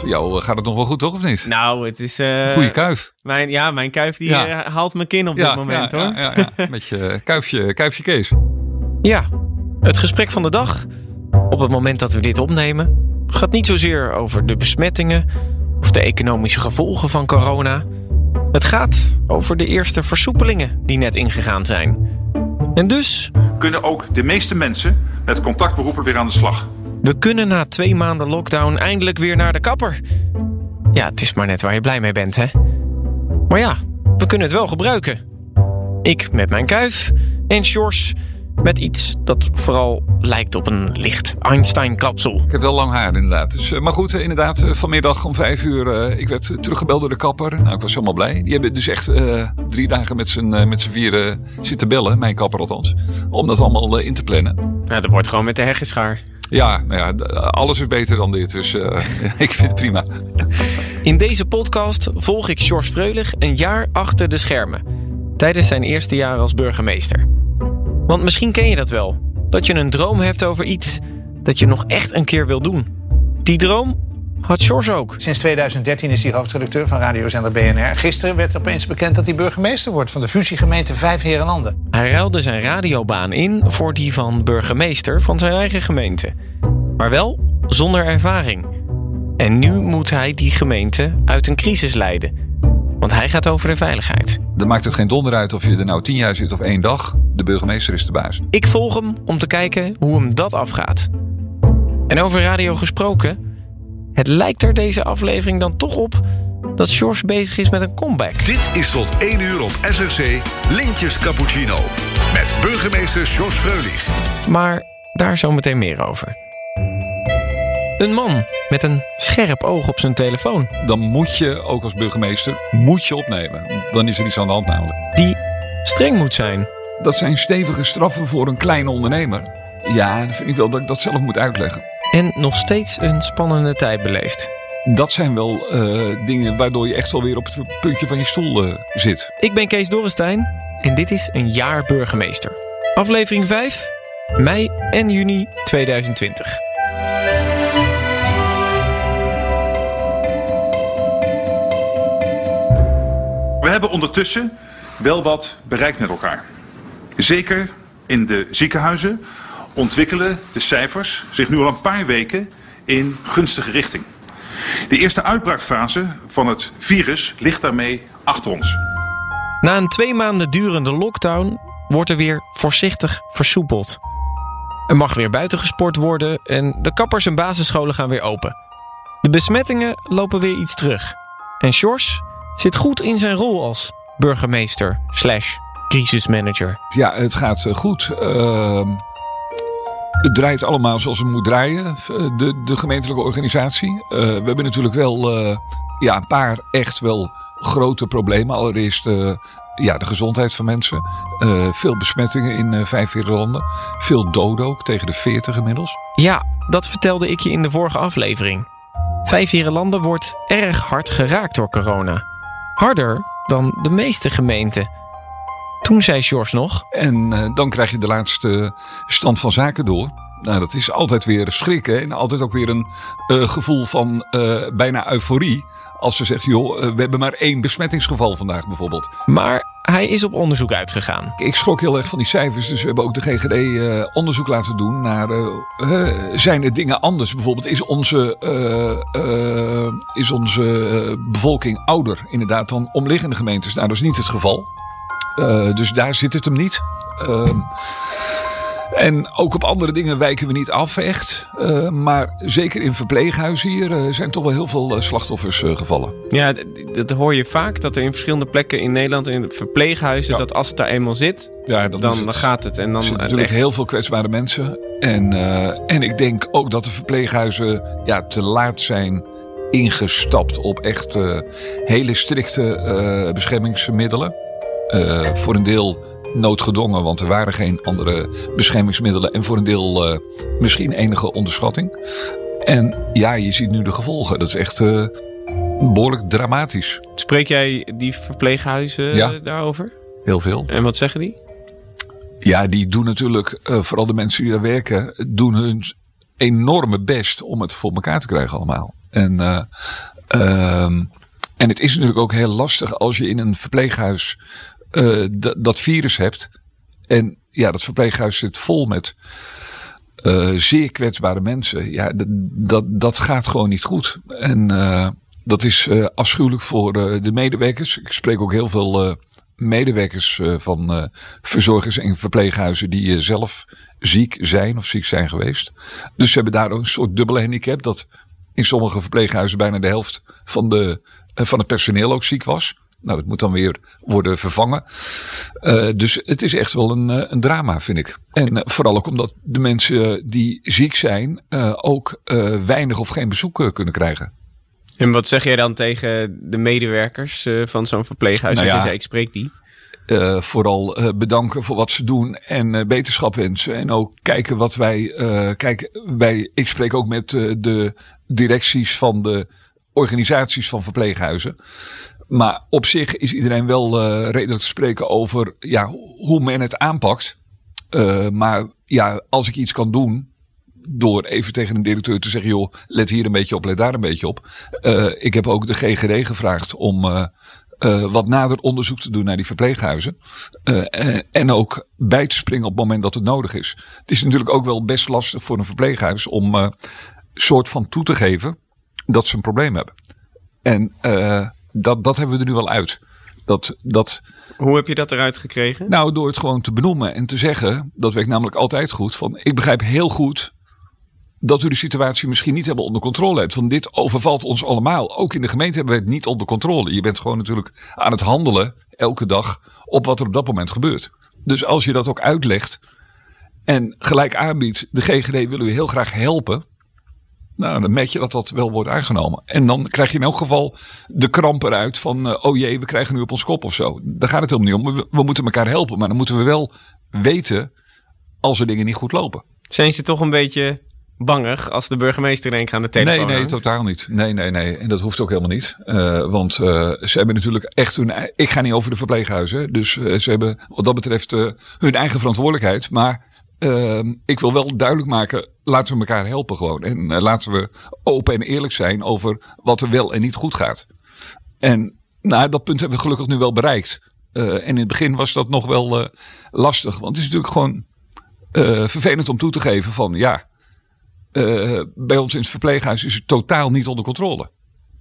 Voor jou eh, gaat het nog wel goed, toch? Of niet? Nou, het is... eh, Goeie kuif. Mijn, ja, mijn kuif die Ja. eh, haalt mijn kin op dit moment, ja, hoor. Ja, ja, ja. Met je kuifje, kuifje Kees. Ja, het gesprek van de dag, op het moment dat we dit opnemen, gaat niet zozeer over de besmettingen of de economische gevolgen van corona. Het gaat over de eerste versoepelingen die net ingegaan zijn. En dus, kunnen ook de meeste mensen met contactberoepen weer aan de slag. We kunnen na twee maanden lockdown eindelijk weer naar de kapper. Ja, het is maar net waar je blij mee bent, hè? Maar ja, we kunnen het wel gebruiken. Ik met mijn kuif en Sjors met iets dat vooral lijkt op een licht Einstein-kapsel. Ik heb wel lang haar inderdaad. Dus, eh, maar goed, eh, inderdaad, eh, vanmiddag om vijf uur. eh, ik werd teruggebeld door de kapper. Nou, ik was helemaal blij. Die hebben dus echt drie dagen met z'n met z'n vieren zitten bellen. Mijn kapper althans. Om dat allemaal in te plannen. Nou, dat wordt gewoon met de heggeschaar. Ja, ja, alles is beter dan dit. Dus eh, ik vind het prima. In deze podcast volg ik Sjors Freulich een jaar achter de schermen. Tijdens zijn eerste jaar als burgemeester. Want misschien ken je dat wel. Dat je een droom hebt over iets dat je nog echt een keer wil doen. Die droom had Sjors ook. Sinds 2013 is hij hoofdredacteur van radiozender BNR. Gisteren werd opeens bekend dat hij burgemeester wordt van de fusiegemeente Vijf Herenlanden. Hij ruilde zijn radiobaan in voor die van burgemeester van zijn eigen gemeente. Maar wel zonder ervaring. En nu moet hij die gemeente uit een crisis leiden. Want hij gaat over de veiligheid. Dan maakt het geen donder uit of je er nou tien jaar zit of één dag. De burgemeester is de baas. Ik volg hem om te kijken hoe hem dat afgaat. En over radio gesproken, het lijkt er deze aflevering dan toch op dat Sjors bezig is met een comeback. Dit is tot 1 uur op SRC Lintjes Cappuccino. Met burgemeester George Freulich. Maar daar zometeen meer over. Een man met een scherp oog op zijn telefoon. Dan moet je, ook als burgemeester, moet je opnemen. Dan is er iets aan de hand namelijk. Die streng moet zijn. Dat zijn stevige straffen voor een kleine ondernemer. Ja, dan vind ik wel dat ik dat zelf moet uitleggen. En nog steeds een spannende tijd beleeft. Dat zijn wel eh, dingen waardoor je echt wel weer op het puntje van je stoel eh, zit. Ik ben Kees Dorrestein en dit is een jaar burgemeester. Aflevering 5, mei en juni 2020. We hebben ondertussen wel wat bereikt met elkaar. Zeker in de ziekenhuizen ontwikkelen de cijfers zich nu al een paar weken in gunstige richting. De eerste uitbraakfase van het virus ligt daarmee achter ons. Na een twee maanden durende lockdown wordt er weer voorzichtig versoepeld. Er mag weer buiten gesport worden en de kappers en basisscholen gaan weer open. De besmettingen lopen weer iets terug. En Sjors zit goed in zijn rol als burgemeester slash crisismanager. Ja, het gaat eh, goed. Ehm, het draait allemaal zoals het moet draaien, eh, de, de gemeentelijke organisatie. Eh, we hebben natuurlijk wel eh, ja, een paar echt wel grote problemen. Allereerst ja, de gezondheid van mensen. Veel besmettingen in vijf vier landen. Veel doden ook, tegen de 40 inmiddels. Ja, dat vertelde ik je in de vorige aflevering. Vijf landen wordt erg hard geraakt door corona. Harder dan de meeste gemeenten. Toen zei Sjors nog... En eh, dan krijg je de laatste stand van zaken door. Nou, dat is altijd weer schrikken en altijd ook weer een eh, gevoel van eh, bijna euforie. Als ze zegt, joh, we hebben maar één besmettingsgeval vandaag bijvoorbeeld. Maar hij is op onderzoek uitgegaan. Ik schrok heel erg van die cijfers, dus we hebben ook de GGD onderzoek laten doen naar, zijn er dingen anders? Bijvoorbeeld, is onze, is onze bevolking ouder inderdaad dan omliggende gemeentes? Nou, dat is niet het geval. Eh, dus daar zit het hem niet. Ehm, en ook op andere dingen wijken we niet af, echt. Eh, maar zeker in verpleeghuizen hier eh, zijn toch wel heel veel slachtoffers gevallen. Ja, dat hoor je vaak. Dat er in verschillende plekken in Nederland, in verpleeghuizen, Ja. dat als het daar eenmaal zit, Ja, dan, dan, het- dan gaat het. En dan Er zijn natuurlijk heel veel kwetsbare mensen. En, en ik denk ook dat de verpleeghuizen ja, te laat zijn ingestapt op echt hele strikte beschermingsmiddelen. Eh, voor een deel noodgedwongen, want er waren geen andere beschermingsmiddelen. En voor een deel eh, misschien enige onderschatting. En ja, je ziet nu de gevolgen. Dat is echt eh, behoorlijk dramatisch. Spreek jij die verpleeghuizen Ja. daarover? Heel veel. En wat zeggen die? Ja, die doen natuurlijk, vooral de mensen die daar werken, doen hun enorme best om het voor elkaar te krijgen allemaal. En, eh, ehm, en het is natuurlijk ook heel lastig als je in een verpleeghuis eh, dat virus hebt. En ja, dat verpleeghuis zit vol met eh, zeer kwetsbare mensen. Ja, dat, dat gaat gewoon niet goed. En eh, dat is afschuwelijk voor de medewerkers. Ik spreek ook heel veel medewerkers van verzorgers en verpleeghuizen die zelf ziek zijn of ziek zijn geweest. Dus ze hebben daar een soort dubbele handicap dat in sommige verpleeghuizen bijna de helft van, de, van het personeel ook ziek was. Nou, dat moet dan weer worden vervangen. Eh, dus het is echt wel een, eh, een drama, vind ik. En eh, vooral ook omdat de mensen die ziek zijn ook weinig of geen bezoek kunnen krijgen. En wat zeg jij dan tegen de medewerkers van zo'n verpleeghuis? Nou je ja. zei, ik spreek die. vooral bedanken voor wat ze doen en eh, beterschap wensen. En ook kijken wat wij. kijk, wij, ik spreek ook met de directies van de organisaties van verpleeghuizen. Maar op zich is iedereen wel eh, redelijk te spreken over ja, hoe men het aanpakt. Eh, maar ja, als ik iets kan doen. Door even tegen een directeur te zeggen: joh, let hier een beetje op, let daar een beetje op. Eh, ik heb ook de GGD gevraagd om wat nader onderzoek te doen naar die verpleeghuizen. En, en ook bij te springen op het moment dat het nodig is. Het is natuurlijk ook wel best lastig voor een verpleeghuis om soort van toe te geven dat ze een probleem hebben. En dat, dat hebben we er nu wel uit. Dat, dat, Hoe heb je dat eruit gekregen? nou, door het gewoon te benoemen en te zeggen, dat werkt namelijk altijd goed. Van, ik begrijp heel goed dat u de situatie misschien niet helemaal onder controle hebt. Want dit overvalt ons allemaal. Ook in de gemeente hebben we het niet onder controle. Je bent gewoon natuurlijk aan het handelen elke dag op wat er op dat moment gebeurt. Dus als je dat ook uitlegt en gelijk aanbiedt, de GGD wil u heel graag helpen. Nou, dan merk je dat dat wel wordt aangenomen. En dan krijg je in elk geval de kramp eruit van, eh, oh jee, we krijgen nu op ons kop of zo. Daar gaat het helemaal niet om. We, we moeten elkaar helpen, maar dan moeten we wel weten als er dingen niet goed lopen. Zijn ze toch een beetje bangig als de burgemeester in één keer aan de telefoon Nee, nee, hangt? totaal niet. Nee, nee, nee. En dat hoeft ook helemaal niet. Eh, want eh, ze hebben natuurlijk echt hun. Ik ga niet over de verpleeghuizen. Dus ze hebben wat dat betreft hun eigen verantwoordelijkheid. Maar eh, ik wil wel duidelijk maken. Laten we elkaar helpen gewoon. En eh, laten we open en eerlijk zijn over wat er wel en niet goed gaat. En nou, dat punt hebben we gelukkig nu wel bereikt. Eh, en in het begin was dat nog wel eh, lastig. Want het is natuurlijk gewoon vervelend om toe te geven van ja. bij ons in het verpleeghuis is het totaal niet onder controle.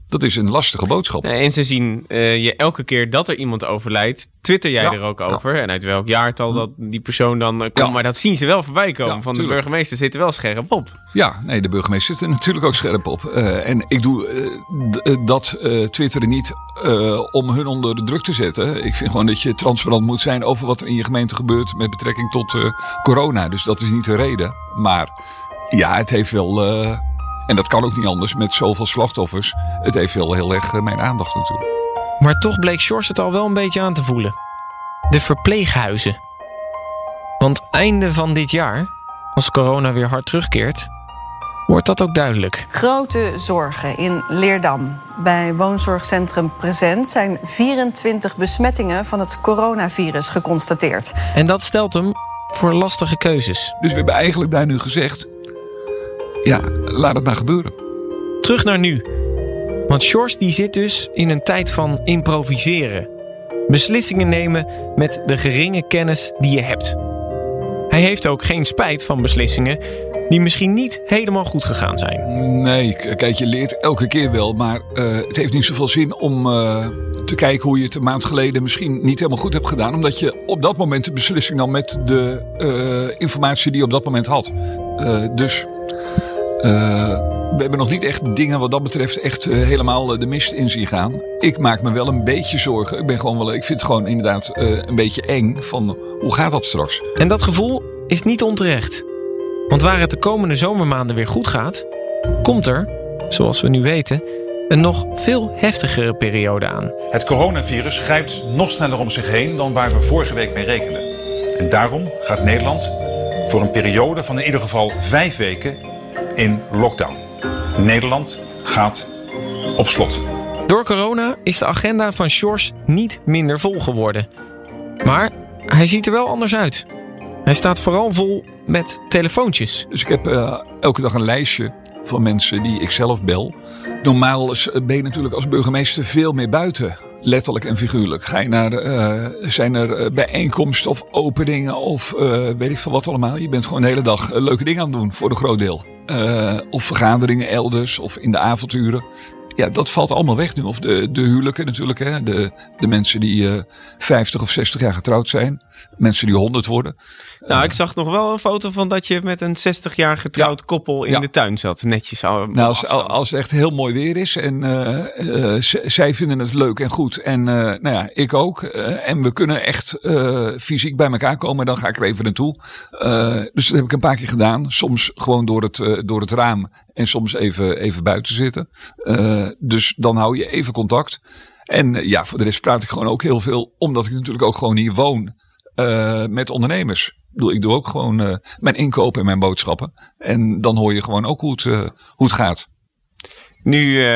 Dat is een lastige boodschap. Nee, en ze zien eh, je elke keer dat er iemand overlijdt, twitter jij Ja, er ook ja. over. En uit welk jaartal dat die persoon dan eh, komt. Ja. Maar dat zien ze wel voorbij komen. Van de burgemeester zit er wel scherp op. Ja, nee, de burgemeester zit er natuurlijk ook scherp op. Eh, en ik doe dat twitteren niet om hun onder de druk te zetten. Ik vind gewoon dat je transparant moet zijn over wat er in je gemeente gebeurt met betrekking tot corona. Dus dat is niet de reden. Maar ja, het heeft wel, en dat kan ook niet anders met zoveel slachtoffers. Het heeft wel heel erg eh, mijn aandacht natuurlijk. Maar toch bleek Sjors het al wel een beetje aan te voelen. De verpleeghuizen. Want einde van dit jaar, als corona weer hard terugkeert, wordt dat ook duidelijk. Grote zorgen in Leerdam. Bij woonzorgcentrum Present zijn 24 besmettingen van het coronavirus geconstateerd. En dat stelt hem voor lastige keuzes. Dus we hebben eigenlijk daar nu gezegd, ja, laat het maar gebeuren. Terug naar nu. Want Sjors die zit dus in een tijd van improviseren. Beslissingen nemen met de geringe kennis die je hebt. Hij heeft ook geen spijt van beslissingen die misschien niet helemaal goed gegaan zijn. Nee, kijk, je leert elke keer wel. Maar eh, het heeft niet zoveel zin om eh, te kijken hoe je het een maand geleden misschien niet helemaal goed hebt gedaan. Omdat je op dat moment de beslissing nam met de eh, informatie die je op dat moment had. Eh, dus we hebben nog niet echt dingen wat dat betreft echt eh, helemaal eh, de mist in zien gaan. Ik maak me wel een beetje zorgen. Ik ben gewoon wel, ik vind het gewoon inderdaad eh, een beetje eng van hoe gaat dat straks? En dat gevoel is niet onterecht. Want waar het de komende zomermaanden weer goed gaat, komt er, zoals we nu weten, een nog veel heftigere periode aan. Het coronavirus grijpt nog sneller om zich heen dan waar we vorige week mee rekenden. En daarom gaat Nederland voor een periode van in ieder geval vijf weken in lockdown. Nederland gaat op slot. Door corona is de agenda van Sjors niet minder vol geworden. Maar hij ziet er wel anders uit. Hij staat vooral vol met telefoontjes. Dus ik heb uh, elke dag een lijstje van mensen die ik zelf bel. Normaal ben je natuurlijk als burgemeester veel meer buiten. Letterlijk en figuurlijk. Ga je naar, uh, zijn er bijeenkomsten of openingen of uh, weet ik veel wat allemaal. Je bent gewoon de hele dag leuke dingen aan het doen voor een groot deel. Of vergaderingen elders of in de avonturen ja, dat valt allemaal weg nu. Of de, de huwelijken natuurlijk. Hè? De, de mensen die uh, 50 of 60 jaar getrouwd zijn. Mensen die 100 worden. Nou, ik zag nog wel een foto van dat je met een 60 jaar getrouwd koppel in de tuin zat. Netjes. Nou, als, als het echt heel mooi weer is en uh, uh, zij vinden het leuk en goed. En nou ja, ik ook. en we kunnen echt fysiek bij elkaar komen. Dan ga ik er even naartoe. dus dat heb ik een paar keer gedaan. Soms gewoon door het, door het raam. En soms even, even buiten zitten. dus dan hou je even contact. En ja, voor de rest praat ik gewoon ook heel veel. Omdat ik natuurlijk ook gewoon hier woon. Met ondernemers bedoel, ik doe ook gewoon uh, mijn inkopen en mijn boodschappen. En dan hoor je gewoon ook hoe het, uh, hoe het gaat. Nu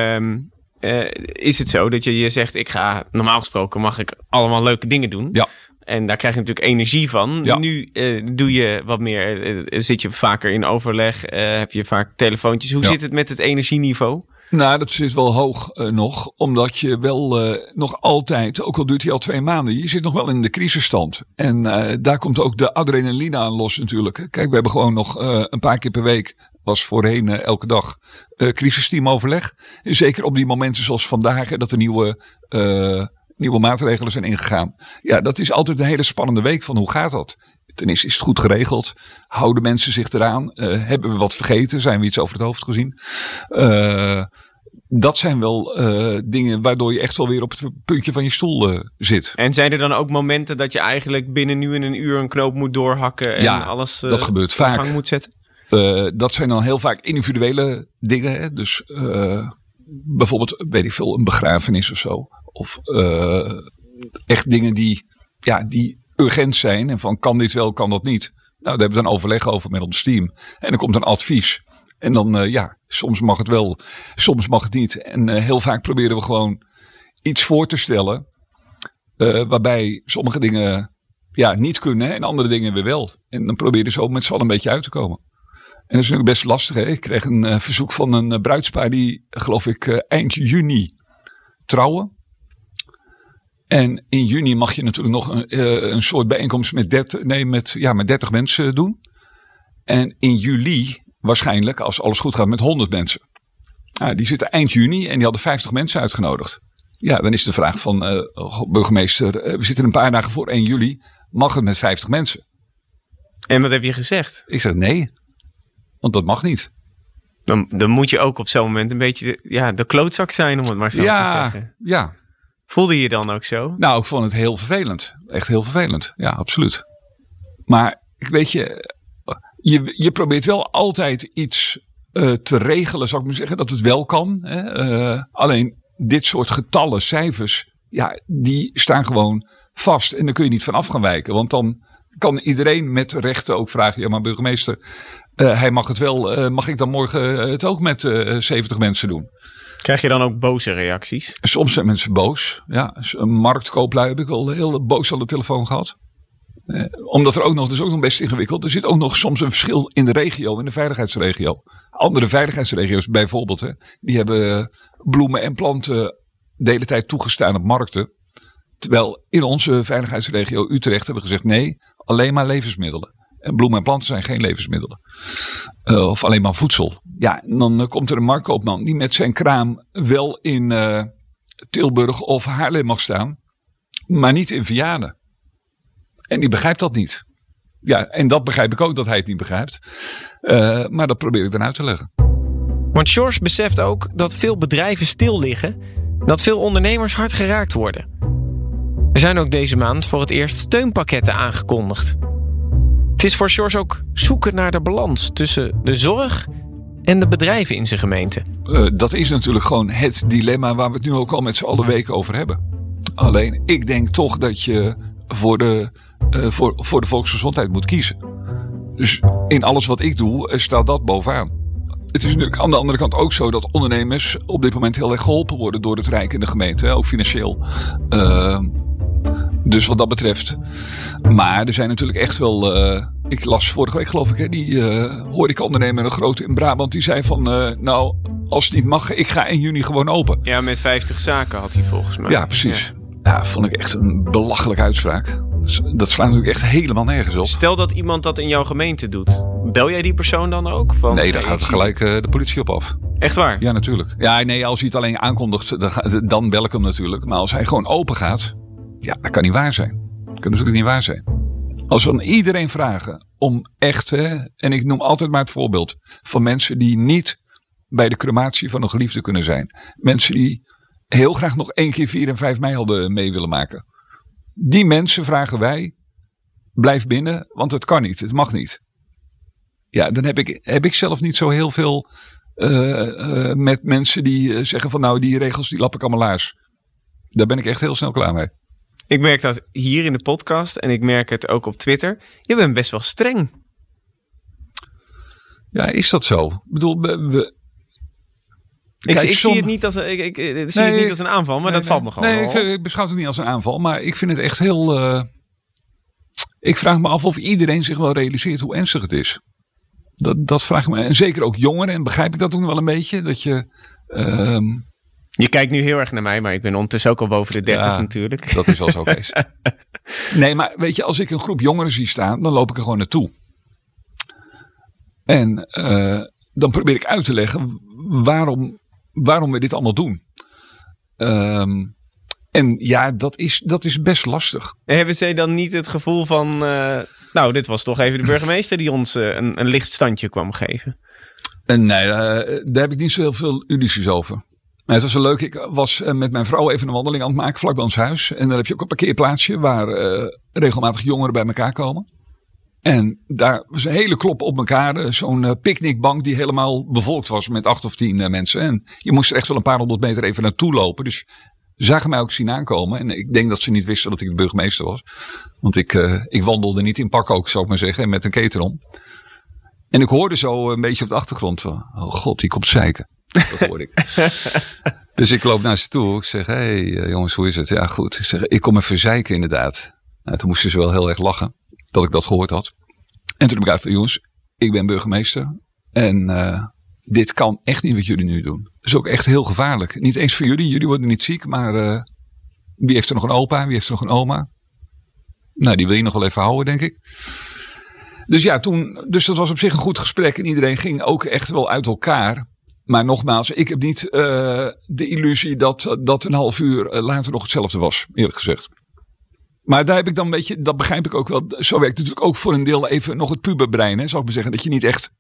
uh, is het zo dat je, je zegt, ik ga normaal gesproken mag ik allemaal leuke dingen doen. Ja. En daar krijg je natuurlijk energie van. Ja. Nu doe je wat meer, zit je vaker in overleg, heb je vaak telefoontjes. Hoe Ja. zit het met het energieniveau? Nou, dat zit wel hoog eh, nog. Omdat je wel eh, nog altijd, ook al duurt hij al twee maanden, je zit nog wel in de crisisstand. En eh, daar komt ook de adrenaline aan los natuurlijk. Kijk, we hebben gewoon nog een paar keer per week, was voorheen elke dag, crisisteamoverleg. Zeker op die momenten zoals vandaag, dat er nieuwe, nieuwe maatregelen zijn ingegaan. Ja, dat is altijd een hele spannende week van hoe gaat dat? Ten eerste is het goed geregeld. Houden mensen zich eraan? Hebben we wat vergeten? Zijn we iets over het hoofd gezien? Dat zijn wel eh, dingen waardoor je echt wel weer op het puntje van je stoel eh, zit. En zijn er dan ook momenten dat je eigenlijk binnen nu en een uur een knoop moet doorhakken en Ja, alles eh, dat gebeurt op vaak. gang moet zetten? Eh, dat zijn dan heel vaak individuele dingen. Hè? Dus eh, bijvoorbeeld, weet ik veel, een begrafenis of zo. Of eh, echt dingen die, ja, die urgent zijn. En van kan dit wel, kan dat niet. Nou, daar hebben we dan overleg over met ons team. En dan komt een advies. En dan, eh, ja, soms mag het wel, soms mag het niet. En eh, heel vaak proberen we gewoon iets voor te stellen. eh, waarbij sommige dingen ja, niet kunnen en andere dingen weer wel. En dan probeer je zo met z'n allen een beetje uit te komen. En dat is natuurlijk best lastig. Hè? Ik kreeg een verzoek van een bruidspaar die, geloof ik, eind juni trouwen. En in juni mag je natuurlijk nog een, een soort bijeenkomst met 30, nee, met, ja, met 30 mensen doen. En in juli waarschijnlijk, als alles goed gaat, met 100 mensen. Nou, die zitten eind juni en die hadden 50 mensen uitgenodigd. Ja, dan is de vraag van eh, burgemeester, eh, we zitten een paar dagen voor 1 juli. Mag het met 50 mensen? En wat heb je gezegd? Ik zeg nee, want dat mag niet. Dan, dan moet je ook op zo'n moment een beetje ja, de klootzak zijn, om het maar zo te zeggen. ja, Voelde je je dan ook zo? nou, ik vond het heel vervelend. Echt heel vervelend. Ja, absoluut. Maar ik weet je, je, je probeert wel altijd iets eh, te regelen, zou ik maar zeggen, dat het wel kan. Hè? Eh, alleen dit soort getallen, cijfers, ja, die staan gewoon vast. En daar kun je niet van af gaan wijken. Want dan kan iedereen met rechten ook vragen, ja maar burgemeester, eh, hij mag het wel, mag ik dan morgen het ook met eh 70 mensen doen? Krijg je dan ook boze reacties? Soms zijn mensen boos. Ja, een marktkooplui heb ik wel heel boos aan de telefoon gehad. Eh, omdat er ook nog, is ook nog best ingewikkeld. Er zit ook nog soms een verschil in de regio, in de veiligheidsregio. Andere veiligheidsregio's bijvoorbeeld, hè, die hebben bloemen en planten de hele tijd toegestaan op markten. Terwijl in onze veiligheidsregio Utrecht hebben gezegd nee, alleen maar levensmiddelen. En bloemen en planten zijn geen levensmiddelen. Eh, of alleen maar voedsel. Ja, en dan eh, komt er een marktkoopman die met zijn kraam wel in Tilburg of Haarlem mag staan. Maar niet in Vianen. En die begrijpt dat niet. Ja, en dat begrijp ik ook dat hij het niet begrijpt. Eh, maar dat probeer ik dan uit te leggen. Want George beseft ook dat veel bedrijven stil liggen, dat veel ondernemers hard geraakt worden. Er zijn ook deze maand voor het eerst steunpakketten aangekondigd. Het is voor George ook zoeken naar de balans tussen de zorg en de bedrijven in zijn gemeente. Eh, dat is natuurlijk gewoon het dilemma waar we het nu ook al met z'n allen weken over hebben. Alleen, ik denk toch dat je voor de, eh, voor, voor de volksgezondheid moet kiezen. Dus in alles wat ik doe, eh, staat dat bovenaan. Het is natuurlijk aan de andere kant ook zo dat ondernemers op dit moment heel erg geholpen worden door het Rijk en de gemeente, ook financieel. Eh, dus wat dat betreft. Maar er zijn natuurlijk echt wel eh, ik las vorige week geloof ik, hè, die uh, horecaondernemer, een grote in Brabant, die zei van, uh, nou, als het niet mag, ik ga in juni gewoon open. Ja, met 50 zaken had hij volgens mij. Ja, precies. Ja, ja vond ik echt een belachelijke uitspraak. Dat slaat natuurlijk echt helemaal nergens op. Stel dat iemand dat in jouw gemeente doet. Bel jij die persoon dan ook? Van, nee, daar gaat gelijk uh, de politie op af. Echt waar? Ja, natuurlijk. Ja, nee, als hij het alleen aankondigt, dan, dan bel ik hem natuurlijk. Maar als hij gewoon open gaat, ja, dat kan niet waar zijn. Dat kan natuurlijk niet waar zijn. Als we aan iedereen vragen om echt, hè, en ik noem altijd maar het voorbeeld van mensen die niet bij de crematie van een geliefde kunnen zijn. Mensen die heel graag nog één keer 4 en 5 mei hadden mee willen maken. Die mensen vragen wij, blijf binnen, want het kan niet, het mag niet. Ja, dan heb ik, heb ik zelf niet zo heel veel uh, uh, met mensen die zeggen van nou die regels die lap ik allemaal laars. Daar ben ik echt heel snel klaar mee. Ik merk dat hier in de podcast en ik merk het ook op Twitter. Je bent best wel streng. Ja, is dat zo? Ik bedoel, we, ik, ik zie het niet als, ik, ik, ik zie het niet als een aanval, maar dat valt me gewoon. Nee, ik, ik, beschouw het niet als een aanval, maar ik vind het echt heel. Uh, ik vraag me af of iedereen zich wel realiseert hoe ernstig het is. Dat, dat vraag ik me. En zeker ook jongeren, en begrijp ik dat ook nog wel een beetje. Dat je. Uh, je kijkt nu heel erg naar mij, maar ik ben ondertussen ook al boven de 30 ja, natuurlijk. Dat is wel zo, Kees. nee, maar weet je, als ik een groep jongeren zie staan, dan loop ik er gewoon naartoe. En uh, dan probeer ik uit te leggen waarom waarom we dit allemaal doen. Um, en ja, dat is, dat is best lastig. Hebben zij dan niet het gevoel van... Uh, nou, dit was toch even de burgemeester die ons uh, een, een licht standje kwam geven? En nee, uh, daar heb ik niet zo heel veel illusies over. Maar het was wel leuk. Ik was met mijn vrouw even een wandeling aan het maken vlak bij ons huis. En dan heb je ook een parkeerplaatsje waar regelmatig jongeren bij elkaar komen. En daar was een hele klop op elkaar. Eh, zo'n uh, picknickbank die helemaal bevolkt was met acht of tien uh, mensen. En je moest er echt wel een paar honderd meter even naartoe lopen. Dus ze zagen mij ook zien aankomen. En ik denk dat ze niet wisten dat ik de burgemeester was. Want ik, uh, ik wandelde niet in pak ook, zou ik maar zeggen. Met een keten om. En ik hoorde zo een beetje op de achtergrond van... Oh god, die komt zeiken. Dat hoorde ik. dus ik loop naar ze toe. Ik zeg, hé hey, jongens, hoe is het? Ja goed. Ik zeg, ik kom even zeiken inderdaad. Nou, toen moesten ze wel heel erg lachen dat ik dat gehoord had. En toen heb ik uit jongens, ik ben burgemeester. En uh, dit kan echt niet wat jullie nu doen. Dat is ook echt heel gevaarlijk. Niet eens voor jullie, jullie worden niet ziek, maar uh, wie heeft er nog een opa, wie heeft er nog een oma? Nou, die wil je nog wel even houden, denk ik. Dus ja, toen, dus dat was op zich een goed gesprek en iedereen ging ook echt wel uit elkaar. Maar nogmaals, ik heb niet uh, de illusie dat dat een half uur later nog hetzelfde was, eerlijk gezegd. Maar daar heb ik dan een beetje, dat begrijp ik ook wel. Zo werkt natuurlijk ook voor een deel even nog het puberbrein. Hè, zou ik maar zeggen. Dat je niet echt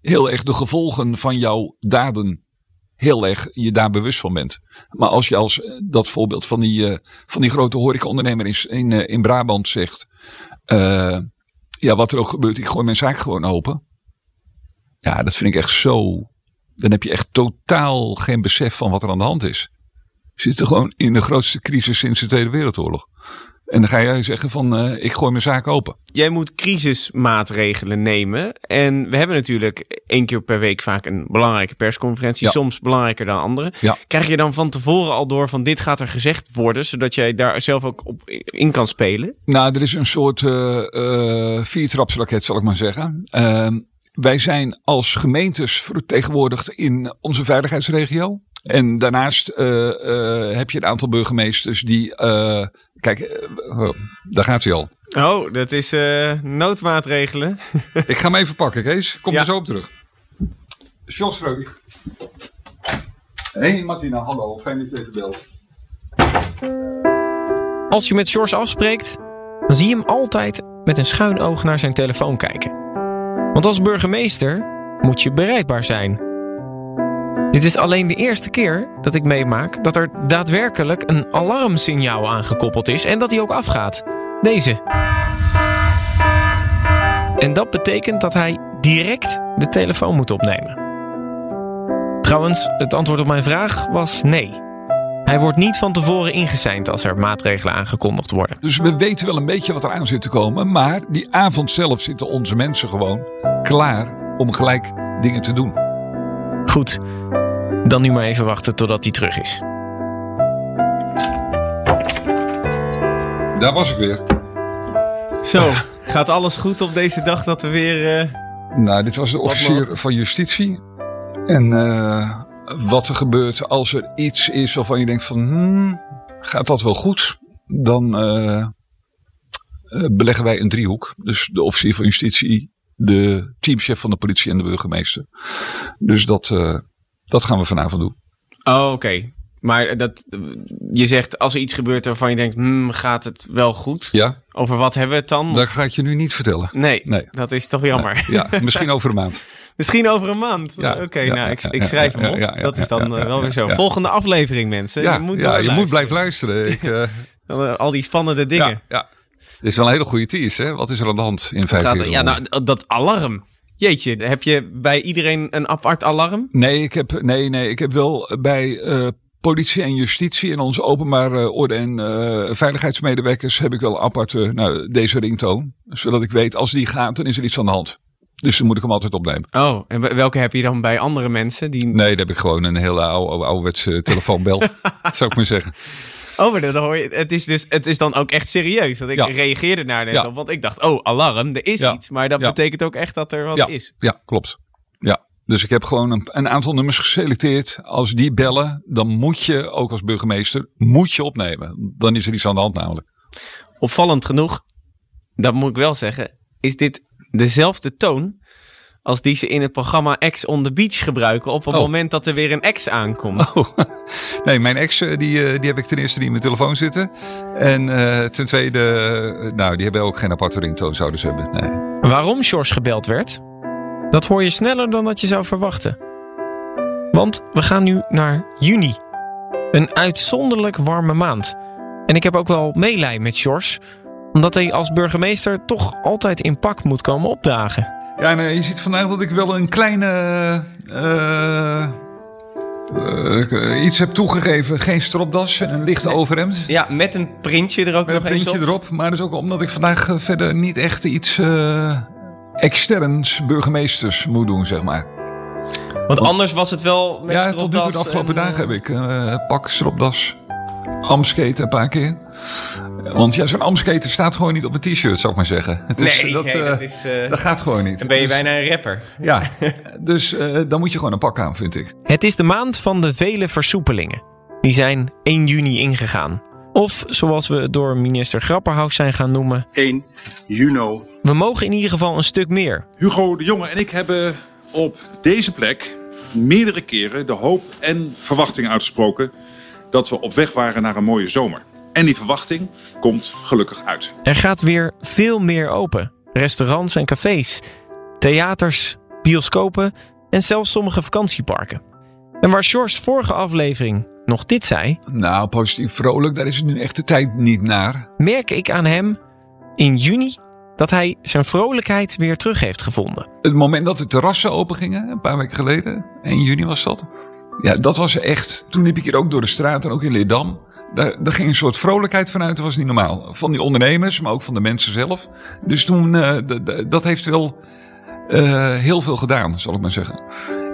heel erg de gevolgen van jouw daden heel erg je daar bewust van bent. Maar als je als eh, dat voorbeeld van die, uh, van die grote horecaondernemer in, in, uh, in Brabant zegt. Ja, wat er ook gebeurt, ik gooi mijn zaak gewoon open. Ja, dat vind ik echt zo. Dan heb je echt totaal geen besef van wat er aan de hand is. We zitten gewoon in de grootste crisis sinds de Tweede Wereldoorlog. En dan ga jij zeggen van uh, ik gooi mijn zaak open. Jij moet crisismaatregelen nemen. En we hebben natuurlijk één keer per week vaak een belangrijke persconferentie. Ja. Soms belangrijker dan andere. Ja. Krijg je dan van tevoren al door van dit gaat er gezegd worden. Zodat jij daar zelf ook op in kan spelen? Nou, er is een soort uh, uh, viertrapsraket zal ik maar zeggen. Ehm, wij zijn als gemeentes vertegenwoordigd in onze veiligheidsregio. En daarnaast uh, uh, heb je een aantal burgemeesters die. Uh, kijk, oh, daar gaat hij al. Oh, dat is noodmaatregelen. Ik ga hem even pakken, Kees. Kom ja. er zo op terug. Jos Vreugd. Hey Martina, hallo. Fijn dat je even belt. Als je met Sjors afspreekt, dan zie je hem altijd met een schuin oog naar zijn telefoon kijken. Want als burgemeester moet je bereikbaar zijn. Dit is alleen de eerste keer dat ik meemaak dat er daadwerkelijk een alarmsignaal aangekoppeld is en dat hij ook afgaat. Deze. En dat betekent dat hij direct de telefoon moet opnemen. Trouwens, het antwoord op mijn vraag was nee. Hij wordt niet van tevoren ingeseind als er maatregelen aangekondigd worden. Dus we weten wel een beetje wat er aan zit te komen. Maar die avond zelf zitten onze mensen gewoon klaar om gelijk dingen te doen. Goed, dan nu maar even wachten totdat hij terug is. Daar was ik weer. Zo, gaat alles goed op deze dag dat we weer... Uh, nou, dit was de officier van justitie. En uh, wat er gebeurt als er iets is waarvan je denkt van... Hmm, gaat dat wel goed? Dan uh, beleggen wij een driehoek. Dus de officier van justitie, de teamchef van de politie en de burgemeester. Dus dat, dat gaan we vanavond doen. Oh, oké. Maar dat, je zegt als er iets gebeurt waarvan je denkt, hmm, gaat het wel goed? Ja. Over wat hebben we het dan? Dat ga ik je nu niet vertellen. Nee, nee. dat is toch jammer. Ja, misschien over een maand. misschien over een maand? Ja, Oké, nou, ik, ik schrijf hem op. dat is dan eh, wel weer zo. Volgende aflevering, mensen. Ja, je moet, ja, je moet blijven luisteren. Ik, uh... Al die spannende dingen. Ja, Dit is wel een hele goede tease, hè? Wat is er aan de hand in vijf jaar? Ja, nou, dat alarm. Jeetje, heb je bij iedereen een apart alarm? Nee, ik heb, nee, nee, ik heb wel bij uh, politie en justitie en onze openbare orde en uh, veiligheidsmedewerkers heb ik wel apart uh, nou, deze ringtoon. Zodat ik weet, als die gaat, dan is er iets aan de hand. Dus dan moet ik hem altijd opnemen. Oh, en welke heb je dan bij andere mensen? Die... Nee, dan heb ik gewoon een hele oude, ouderwetse telefoonbel, zou ik maar zeggen. Oh, maar dan hoor je, het is, dus, het is dan ook echt serieus. Want ik reageerde naar net op. Want ik dacht, oh, alarm, er is iets. Maar dat betekent ook echt dat er wat is. Ja, klopt. Ja, dus ik heb gewoon een, een, aantal nummers geselecteerd. Als die bellen, dan moet je, ook als burgemeester, moet je opnemen. Dan is er iets aan de hand namelijk. Opvallend genoeg, dat moet ik wel zeggen, is dit dezelfde toon als die ze in het programma X on the Beach gebruiken op het oh. moment dat er weer een ex aankomt. Oh. Nee, mijn ex eh, die, eh, die heb ik ten eerste die in mijn telefoon zitten. En uh, ten tweede, nou, die hebben ook geen aparte ringtoon zouden ze hebben. Nee. Waarom George gebeld werd? Dat hoor je sneller dan dat je zou verwachten. Want we gaan nu naar juni. Een uitzonderlijk warme maand. En ik heb ook wel meelij met George, omdat hij als burgemeester toch altijd in pak moet komen opdragen. Ja, nee, je ziet vandaag dat ik wel een kleine. Uh, uh, iets heb toegegeven. Geen stropdas en een lichte overhemd. Ja, met een printje er ook met nog een printje erop. Maar dus ook omdat ik vandaag verder niet echt iets externs burgemeesters moet doen, zeg maar. Want anders was het wel met Ja, tot nu toe de afgelopen dagen heb ik uh, pak, stropdas, amsketen een paar keer. Want ja, zo'n amskater staat gewoon niet op een t-shirt, zou ik maar zeggen. nee, dat, uh, dat, is, uh, dat gaat gewoon niet. Dan ben je dus, bijna een rapper. Ja, dus dan moet je gewoon een pak aan, vind ik. Het is de maand van de vele versoepelingen. Die zijn 1 juni ingegaan. Of zoals we het door minister Grapperhaus zijn gaan noemen... 1 juni we mogen in ieder geval een stuk meer. Hugo de Jonge en ik hebben op deze plek meerdere keren de hoop en verwachting uitgesproken dat we op weg waren naar een mooie zomer. En die verwachting komt gelukkig uit. Er gaat weer veel meer open. Restaurants en cafés, theaters, bioscopen en zelfs sommige vakantieparken. En waar George's vorige aflevering nog dit zei... Nou, positief vrolijk, daar is het nu echt de tijd niet naar. Merk ik aan hem in juni dat hij zijn vrolijkheid weer terug heeft gevonden. Het moment dat de terrassen open gingen, een paar weken geleden, 1 juni was dat. Ja, dat was echt. Toen liep ik hier ook door de straat en ook in Leerdam. Daar, daar ging een soort vrolijkheid vanuit, dat was niet normaal. Van die ondernemers, maar ook van de mensen zelf. Dus toen, uh, dat heeft wel uh, heel veel gedaan, zal ik maar zeggen.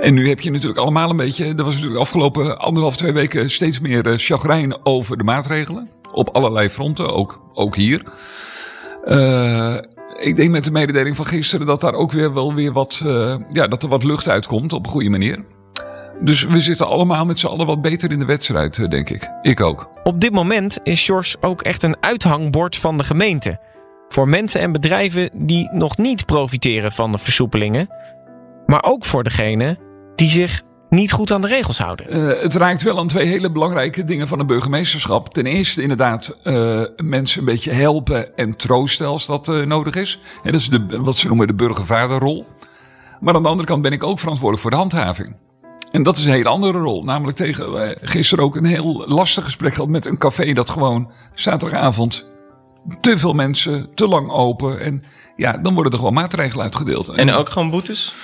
En nu heb je natuurlijk allemaal een beetje, er was natuurlijk afgelopen anderhalf, twee weken steeds meer uh, chagrijn over de maatregelen. Op allerlei fronten, ook, ook hier. Ik denk met de mededeling van gisteren dat daar ook weer wel weer wat, ja, dat er wat lucht uitkomt op een goede manier. Dus we zitten allemaal met z'n allen wat beter in de wedstrijd, eh, denk ik. Ik ook. Op dit moment is George ook echt een uithangbord van de gemeente. Voor mensen en bedrijven die nog niet profiteren van de versoepelingen. Maar ook voor degenen die zich niet goed aan de regels houden. Uh, het raakt wel aan twee hele belangrijke dingen van een burgemeesterschap. Ten eerste inderdaad uh, mensen een beetje helpen en troosten als dat uh, nodig is. En dat is de, wat ze noemen de burgervaderrol. Maar aan de andere kant ben ik ook verantwoordelijk voor de handhaving. En dat is een hele andere rol. Namelijk tegen gisteren ook een heel lastig gesprek gehad met een café dat gewoon zaterdagavond te veel mensen, te lang open. En ja, dan worden er gewoon maatregelen uitgedeeld. En ook gewoon boetes?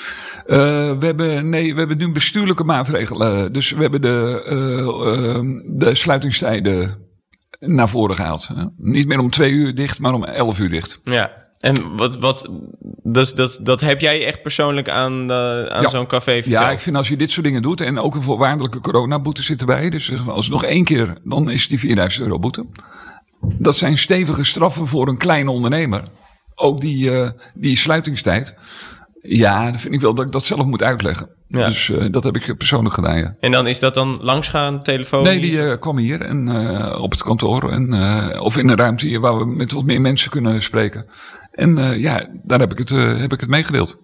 Uh, we hebben, nee, we hebben nu bestuurlijke maatregelen. Dus we hebben de, uh, uh, de sluitingstijden naar voren gehaald. Niet meer om twee uur dicht, maar om elf uur dicht. Ja. En wat, wat, dus dat, dat heb jij echt persoonlijk aan, de, aan zo'n café verteld? Ja, ik vind als je dit soort dingen doet en ook een voorwaardelijke coronaboete zit erbij. Dus als nog één keer, dan is die 4000 euro boete. Dat zijn stevige straffen voor een kleine ondernemer. ook die, eh, die sluitingstijd. Ja, dan vind ik wel dat ik dat zelf moet uitleggen. Ja. Dus eh, dat heb ik persoonlijk gedaan, ja. En dan is dat dan langsgaan, telefoon? Nee, die eh, kwam hier en, eh, op het kantoor. En, eh, of in een ruimte hier waar we met wat meer mensen kunnen spreken. En eh, ja, daar heb ik het, eh, heb ik het meegedeeld.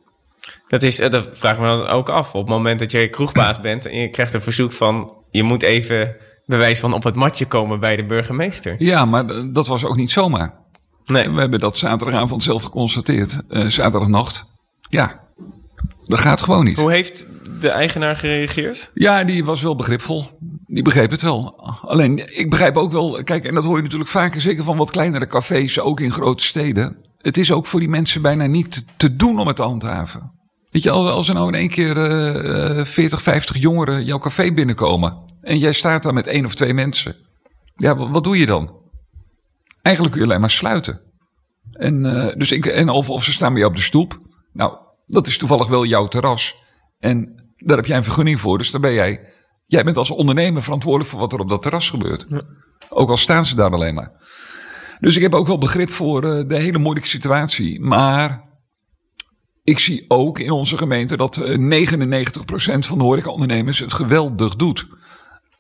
Dat, is, eh, dat vraag ik me dan ook af. Op het moment dat je kroegbaas bent en je krijgt een verzoek van... je moet even bewijs van op het matje komen bij de burgemeester. Ja, maar dat was ook niet zomaar. Nee, We hebben dat zaterdagavond zelf geconstateerd. eh zaterdagnacht. Ja, dat gaat gewoon niet. hoe heeft de eigenaar gereageerd? Ja, die was wel begripvol. Die begreep het wel. Alleen, ik begrijp ook wel... Kijk, en dat hoor je natuurlijk vaker, zeker van wat kleinere cafés, ook in grote steden. Het is ook voor die mensen bijna niet te- doen om het te handhaven. Weet je, als, als er nou in één keer eh, 40, 50 jongeren jouw café binnenkomen... en jij staat daar met één of twee mensen... ja, wa- wat doe je dan? Eigenlijk kun je alleen maar sluiten. En, eh, dus ik, en of, of ze staan bij jou op de stoep. Nou, dat is toevallig wel jouw terras. En daar heb jij een vergunning voor. Dus daar ben jij. Jij bent als ondernemer verantwoordelijk voor wat er op dat terras gebeurt. Ook al staan ze daar alleen maar. Dus ik heb ook wel begrip voor eh, de hele moeilijke situatie. Maar ik zie ook in onze gemeente dat eh, 99% van de horecaondernemers het geweldig doet.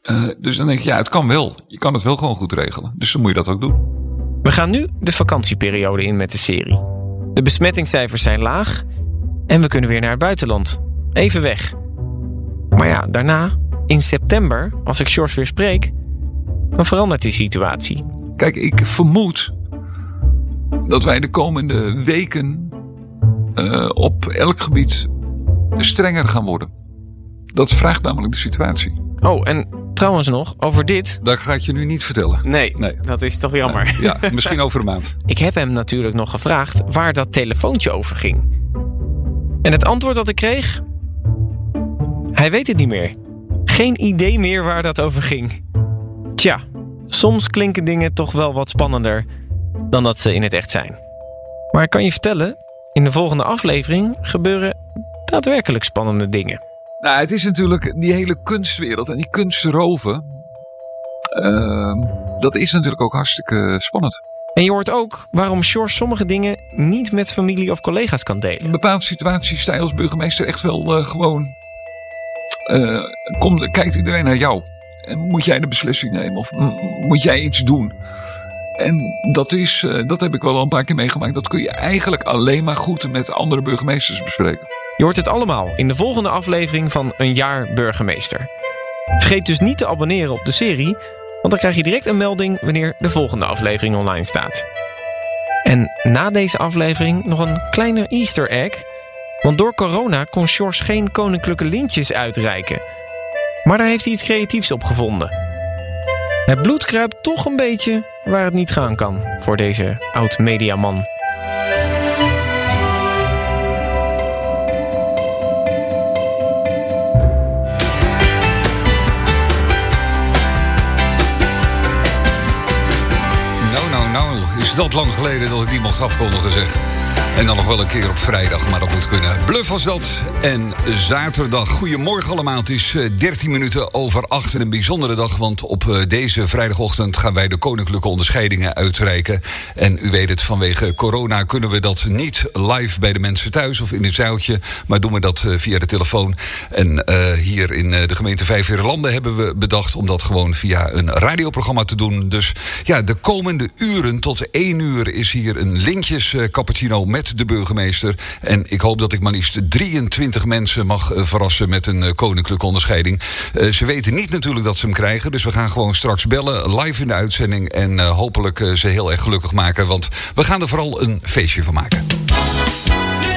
Eh, dus dan denk je, ja, het kan wel. Je kan het wel gewoon goed regelen. Dus dan moet je dat ook doen. We gaan nu de vakantieperiode in met de serie. De besmettingscijfers zijn laag en we kunnen weer naar het buitenland. Even weg. Maar ja, daarna, in september, als ik Sjors weer spreek, dan verandert die situatie. Kijk, ik vermoed dat wij de komende weken eh, op elk gebied strenger gaan worden. Dat vraagt namelijk de situatie. Oh, en trouwens nog, over dit. Dat ga ik je nu niet vertellen. Nee, Nee. dat is toch jammer. Ja, misschien over een maand. Ik heb hem natuurlijk nog gevraagd waar dat telefoontje over ging. En het antwoord dat ik kreeg? Hij weet het niet meer. Geen idee meer waar dat over ging. Tja, soms klinken dingen toch wel wat spannender dan dat ze in het echt zijn. Maar ik kan je vertellen, in de volgende aflevering gebeuren daadwerkelijk spannende dingen. Nou, het is natuurlijk die hele kunstwereld en die kunstroven. ehm, dat is natuurlijk ook hartstikke spannend. En je hoort ook waarom Sjors sommige dingen niet met familie of collega's kan In delen. bepaalde situaties sta je als burgemeester echt wel eh, gewoon. eh, kom, kijkt iedereen naar jou? Moet jij de beslissing nemen of moet jij iets doen? En dat, is, eh, dat heb ik wel al een paar keer meegemaakt. Dat kun je eigenlijk alleen maar goed met andere burgemeesters bespreken. Je hoort het allemaal in de volgende aflevering van Een Jaar Burgemeester. Vergeet dus niet te abonneren op de serie, want dan krijg je direct een melding wanneer de volgende aflevering online staat. En na deze aflevering nog een kleine Easter egg. Want door corona kon Sjors geen koninklijke lintjes uitreiken. Maar daar heeft hij iets creatiefs op gevonden. Het bloed kruipt toch een beetje waar het niet gaan kan voor deze oud-mediaman. Nou, nou, nou. Is dat lang geleden dat ik die mocht afkondigen, zeg. En dan nog wel een keer op vrijdag, maar dat moet kunnen. Bluff was dat. En zaterdag. Goedemorgen allemaal. Het is eh, 13 minuten over 8 en een bijzondere dag. Want op eh, deze vrijdagochtend gaan wij de koninklijke onderscheidingen uitreiken. En u weet het, vanwege corona kunnen we dat niet live bij de mensen thuis of in het zaaltje. Maar doen we dat eh, via de telefoon. En eh, hier in eh, de gemeente Vijfheerlanden hebben we bedacht om dat gewoon via een radioprogramma te doen. Dus ja, de komende uren tot 1 uur is hier een lintjes eh, cappuccino met de burgemeester. En ik hoop dat ik maar liefst 23 mensen mag eh, verrassen met een eh, koninklijke onderscheiding. Eh, ze weten niet natuurlijk dat ze hem krijgen. Dus we gaan gewoon straks bellen live in de uitzending. En eh, hopelijk ze heel erg gelukkig maken. Want we gaan er vooral een feestje van maken. De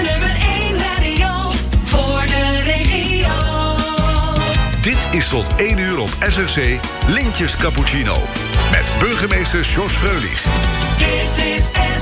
nummer 1 radio voor de regio. Dit is tot 1 uur op SRC Lintjes Cappuccino. Met burgemeester George Freulich. Dit is SRC.